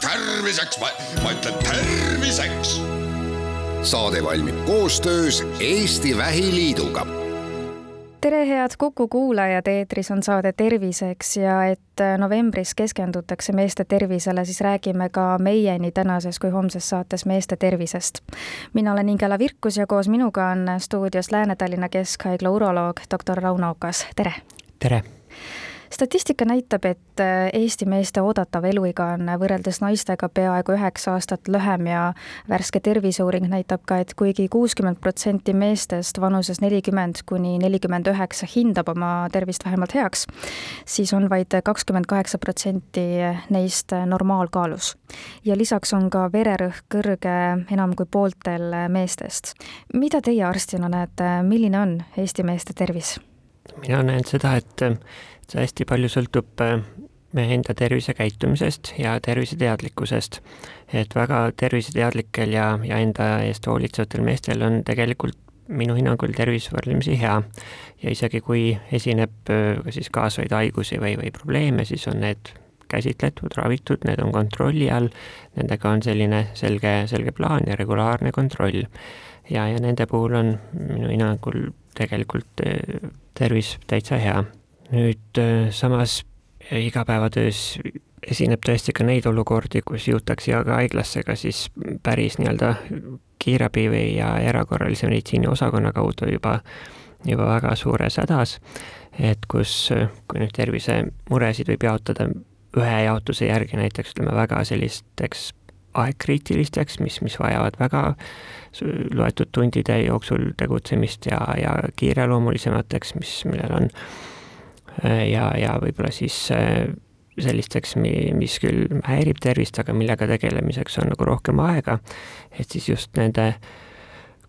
terviseks, ma ütlen terviseks. saade valmib koostöös Eesti Vähiliiduga tere, head Kuku kuulajad, eetris on saade Terviseks ja et novembris keskendutakse meeste tervisele, siis räägime ka meie nii tänases kui homses saates meeste tervisest. mina olen Ingela Virkus ja koos minuga on stuudios Lääne-Tallinna Keskhaigla uroloog doktor Rauno Okas, tere! tere! Statistika näitab, et äh, Eesti meeste oodatav eluiga on võrreldes naistega peaaegu üheksa aastat lühem ja värske terviseuuring näitab ka, et kuigi kuuskümmend protsenti meestest vanuses nelikümmend kuni nelikümmend üheksa hindab oma tervist vähemalt heaks, siis on vaid kakskümmend kaheksa protsenti neist normaalkaalus. ja lisaks on ka vererõhk kõrge enam kui pooltel meestest. mida teie arstina näete, milline on Eesti meeste tervis? mina näen seda, et see hästi palju sõltub äh, meie enda tervisekäitumisest ja terviseteadlikkusest. et väga terviseteadlikel ja, ja enda eest hoolitsevatel meestel on tegelikult minu hinnangul tervis võrdlemisi hea ja isegi kui esineb äh, siis kaasvaid haigusi või, või probleeme, siis on need käsitletud, ravitud, need on kontrolli all, nendega on selline selge, selge plaan ja regulaarne kontroll. ja, ja nende puhul on minu hinnangul tegelikult äh, tervis täitsa hea nüüd äh, samas igapäevatöös esineb tõesti ka neid olukordi, kus jõutakse ka haiglasse ka siis päris nii-öelda kiirabi või ja erakorralise meditsiini osakonna kaudu juba, juba väga suures hädas, et kus, kui nüüd tervisemuresid võib jaotada ühe jaotuse järgi näiteks ütleme väga sellisteks aegkriitilisteks, mis, mis vajavad väga loetud tundide jooksul tegutsemist ja, ja kiireloomulisemateks, mis, millel on Äh, ja, ja võib-olla siis äh, sellisteks, mis küll häirib tervist, aga millega tegelemiseks on nagu rohkem aega, et siis just nende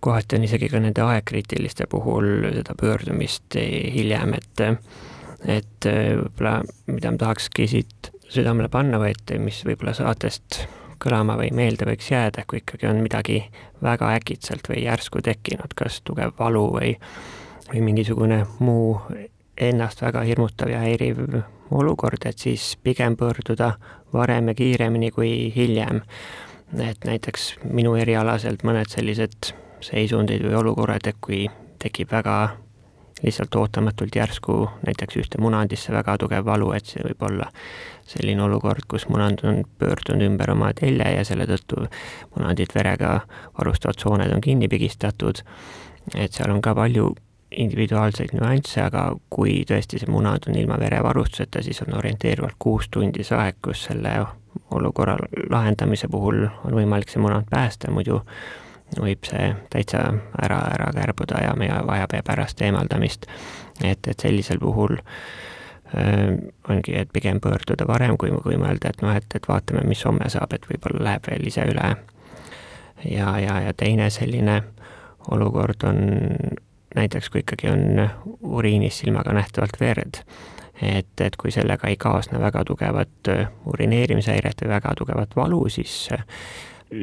kohati on isegi ka nende aegkriitiliste puhul seda pöördumist hiljem, et et äh, võib-olla, mida ma tahakski siit südamele panna või et mis võib-olla saatest kõlama või meelde võiks jääda, kui ikkagi on midagi väga äkitselt või järsku tekkinud, kas tugev valu või või mingisugune muu ennast väga hirmutav ja häiriv olukord, et siis pigem pöörduda varem ja kiiremini kui hiljem. et näiteks minu erialaselt mõned sellised seisundid või olukorrad, et kui tekib väga lihtsalt ootamatult järsku näiteks ühte munandisse väga tugev valu, et see võib olla selline olukord, kus munand on pöördunud ümber oma telje ja selle tõttu munandit verega varustavad sooned on kinni pigistatud. et seal on ka palju individuaalseid nüansse, aga kui tõesti see munad on ilma verevarustuseta, siis on orienteeruvalt kuus tundi see aeg, kus selle olukorra lahendamise puhul on võimalik see munad päästa, muidu võib see täitsa ära, ära kärbuda ja meie vajab pärast eemaldamist. et, et sellisel puhul äh, ongi, et pigem pöörduda varem, kui, kui mõelda, et noh, et, et vaatame, mis homme saab, et võib-olla läheb veel ise üle. ja, ja, ja teine selline olukord on näiteks kui ikkagi on uriinis silmaga nähtavalt verd, et, et kui sellega ei kaasne väga tugevat äh, urineerimishäiret või väga tugevat valu, siis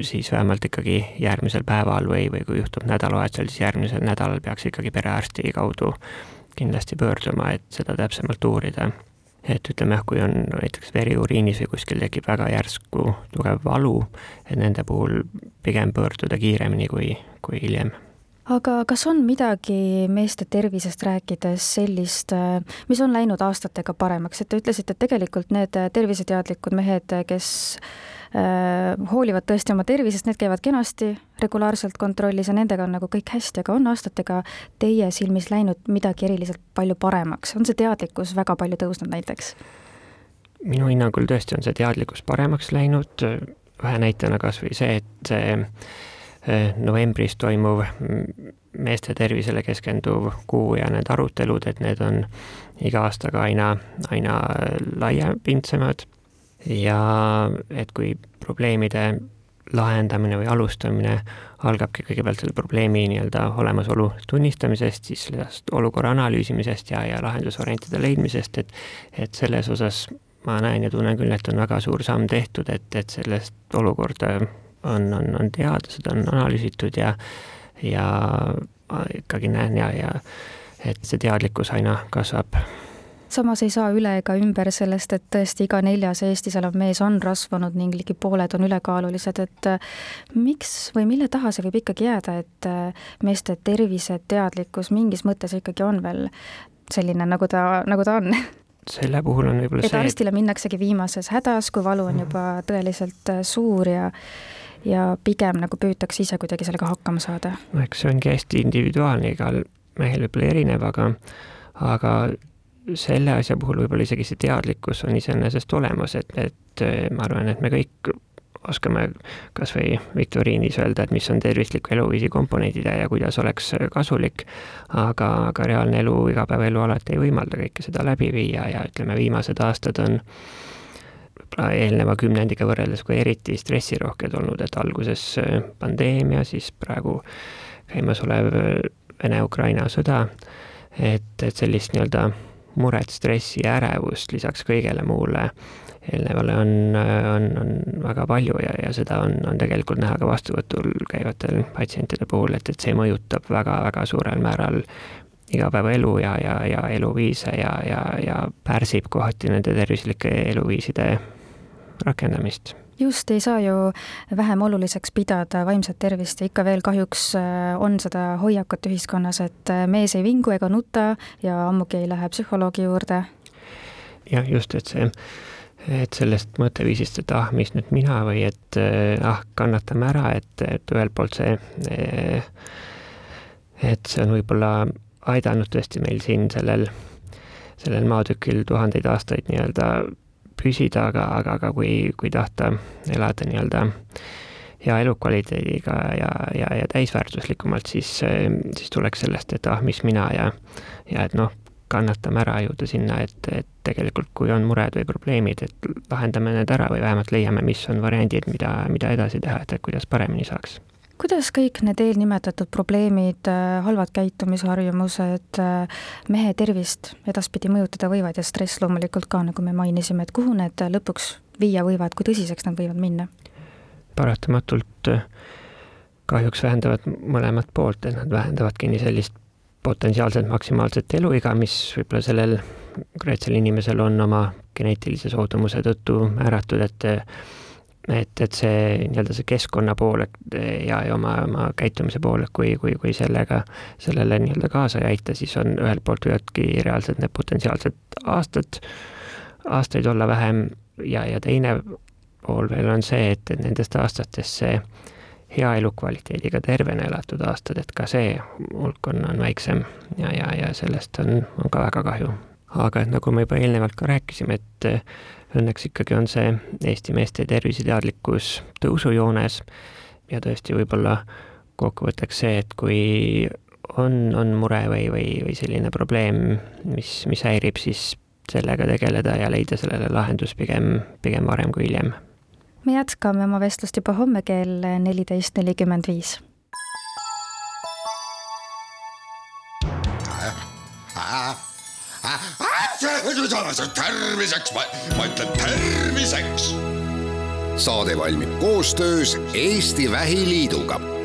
siis vähemalt ikkagi järgmisel päeval või, või kui juhtub nädalavahetusel, siis järgmisel nädalal peaks ikkagi perearsti kaudu kindlasti pöörduma, et seda täpsemalt uurida. et ütleme jah, kui on näiteks veri uriinis või kuskil tekib väga järsku tugev valu, et nende puhul pigem pöörduda kiiremini kui, kui hiljem aga kas on midagi meeste tervisest rääkides sellist, mis on läinud aastatega paremaks, et te ütlesite, et tegelikult need terviseteadlikud mehed, kes äh, hoolivad tõesti oma tervisest, need käivad kenasti regulaarselt kontrollis ja nendega on nagu kõik hästi, aga on aastatega teie silmis läinud midagi eriliselt palju paremaks, on see teadlikkus väga palju tõusnud näiteks? minu hinnangul tõesti on see teadlikkus paremaks läinud, ühe näitena kas või see, et novembris toimuv meeste tervisele keskenduv kuu ja need arutelud, et need on iga aastaga aina, aina laiapindsemad. Ja et kui probleemide lahendamine või alustamine algabki kõigepealt selle probleemi nii-öelda olemasolu tunnistamisest, siis sellest olukorra analüüsimisest ja, ja lahendusvariantide leidmisest, et et selles osas ma näen ja tunnen küll, et on väga suur samm tehtud, et, et sellest olukorda on, on, on teada, seda on analüüsitud ja, ja ikkagi näen ja, ja et see teadlikkus aina kasvab samas ei saa üle ega ümber sellest, et tõesti iga neljas Eestis elav mees on rasvunud ning ligi pooled on ülekaalulised, et äh, miks või mille taha see võib ikkagi jääda, et äh, meeste terviseteadlikkus mingis mõttes ikkagi on veel selline, nagu ta, nagu ta on? selle puhul on võib-olla see et arstile minnaksegi viimases hädas, kui valu on mhm. juba tõeliselt äh, suur ja ja pigem nagu püütakse ise kuidagi sellega hakkama saada? no eks see ongi hästi individuaalne, igal mehel võib-olla erinev, aga aga selle asja puhul võib-olla isegi see teadlikkus on iseenesest olemas, et, et ma arvan, et me kõik oskame kas või viktoriinis öelda, et mis on tervisliku eluviisi komponendid ja kuidas oleks kasulik, aga, aga reaalne elu, igapäevaelu alati ei võimalda kõike seda läbi viia ja ütleme, viimased aastad on eelneva kümnendiga võrreldes kui eriti stressirohked olnud, et alguses pandeemia, siis praegu käimasolev Vene-Ukraina sõda, et, et sellist nii-öelda muret, stressi ärevust lisaks kõigele muule eelnevale on, on, on väga palju ja, ja seda on, on tegelikult näha ka vastuvõtul käivatel patsientide puhul, et, et see mõjutab väga-väga suurel määral igapäevaelu ja, ja, ja eluviise ja, ja, ja pärsib kohati nende tervislike eluviiside rakendamist just, ei saa ju vähem oluliseks pidada vaimset tervist ja ikka veel kahjuks äh, on seda hoiakut ühiskonnas, et äh, mees ei vingu ega nuta ja ammugi ei lähe psühholoogi juurde. jah, just, et see, et sellest mõtteviisist, et ah, mis nüüd mina või et äh, ah, kannatame ära, et, et ühelt poolt see, et see on võib-olla aidanud tõesti meil siin sellel, sellel maatükil tuhandeid aastaid nii-öelda püsida, aga, aga, aga kui, kui tahta elada nii-öelda hea elukvaliteediga ja, ja, ja täisväärtuslikumalt, siis, siis tuleks sellest, et ah, mis mina ja, ja et noh, kannatame ära, jõuda sinna, et, et tegelikult kui on mured või probleemid, et lahendame need ära või vähemalt leiame, mis on variandid, mida, mida edasi teha, et kuidas paremini saaks kuidas kõik need eelnimetatud probleemid, äh, halvad käitumisharjumused äh, mehe tervist edaspidi mõjutada võivad ja stress loomulikult ka, nagu me mainisime, et kuhu need lõpuks viia võivad, kui tõsiseks nad võivad minna? paratamatult äh, kahjuks vähendavad mõlemat poolt, et nad vähendavadki nii sellist potentsiaalselt maksimaalset eluiga, mis võib-olla sellel konkreetsel inimesel on oma geneetilise soodumuse tõttu määratud, et et, et see nii-öelda see keskkonna pool ja, ja oma, oma käitumise pool, et kui, kui, kui sellega, sellele nii-öelda kaasa ei aita, siis on ühelt poolt võivadki reaalselt need potentsiaalsed aastad, aastaid olla vähem ja, ja teine pool veel on see, et, et nendest aastatest see hea elukvaliteediga tervena elatud aastad, et ka see hulk on, on väiksem ja, ja, ja sellest on, on ka väga kahju. Aga et nagu me juba eelnevalt ka rääkisime, et õnneks ikkagi on see Eesti meeste terviseteadlikkus tõusujoones ja tõesti võib-olla kokkuvõtteks see, et kui on, on mure või, või, või selline probleem, mis, mis häirib, siis sellega tegeleda ja leida sellele lahendus pigem, pigem varem kui hiljem. me jätkame oma vestlust juba homme kell neliteist nelikümmend viis. Terviseks, ma, ütlen terviseks. saade valmib koostöös Eesti Vähiliiduga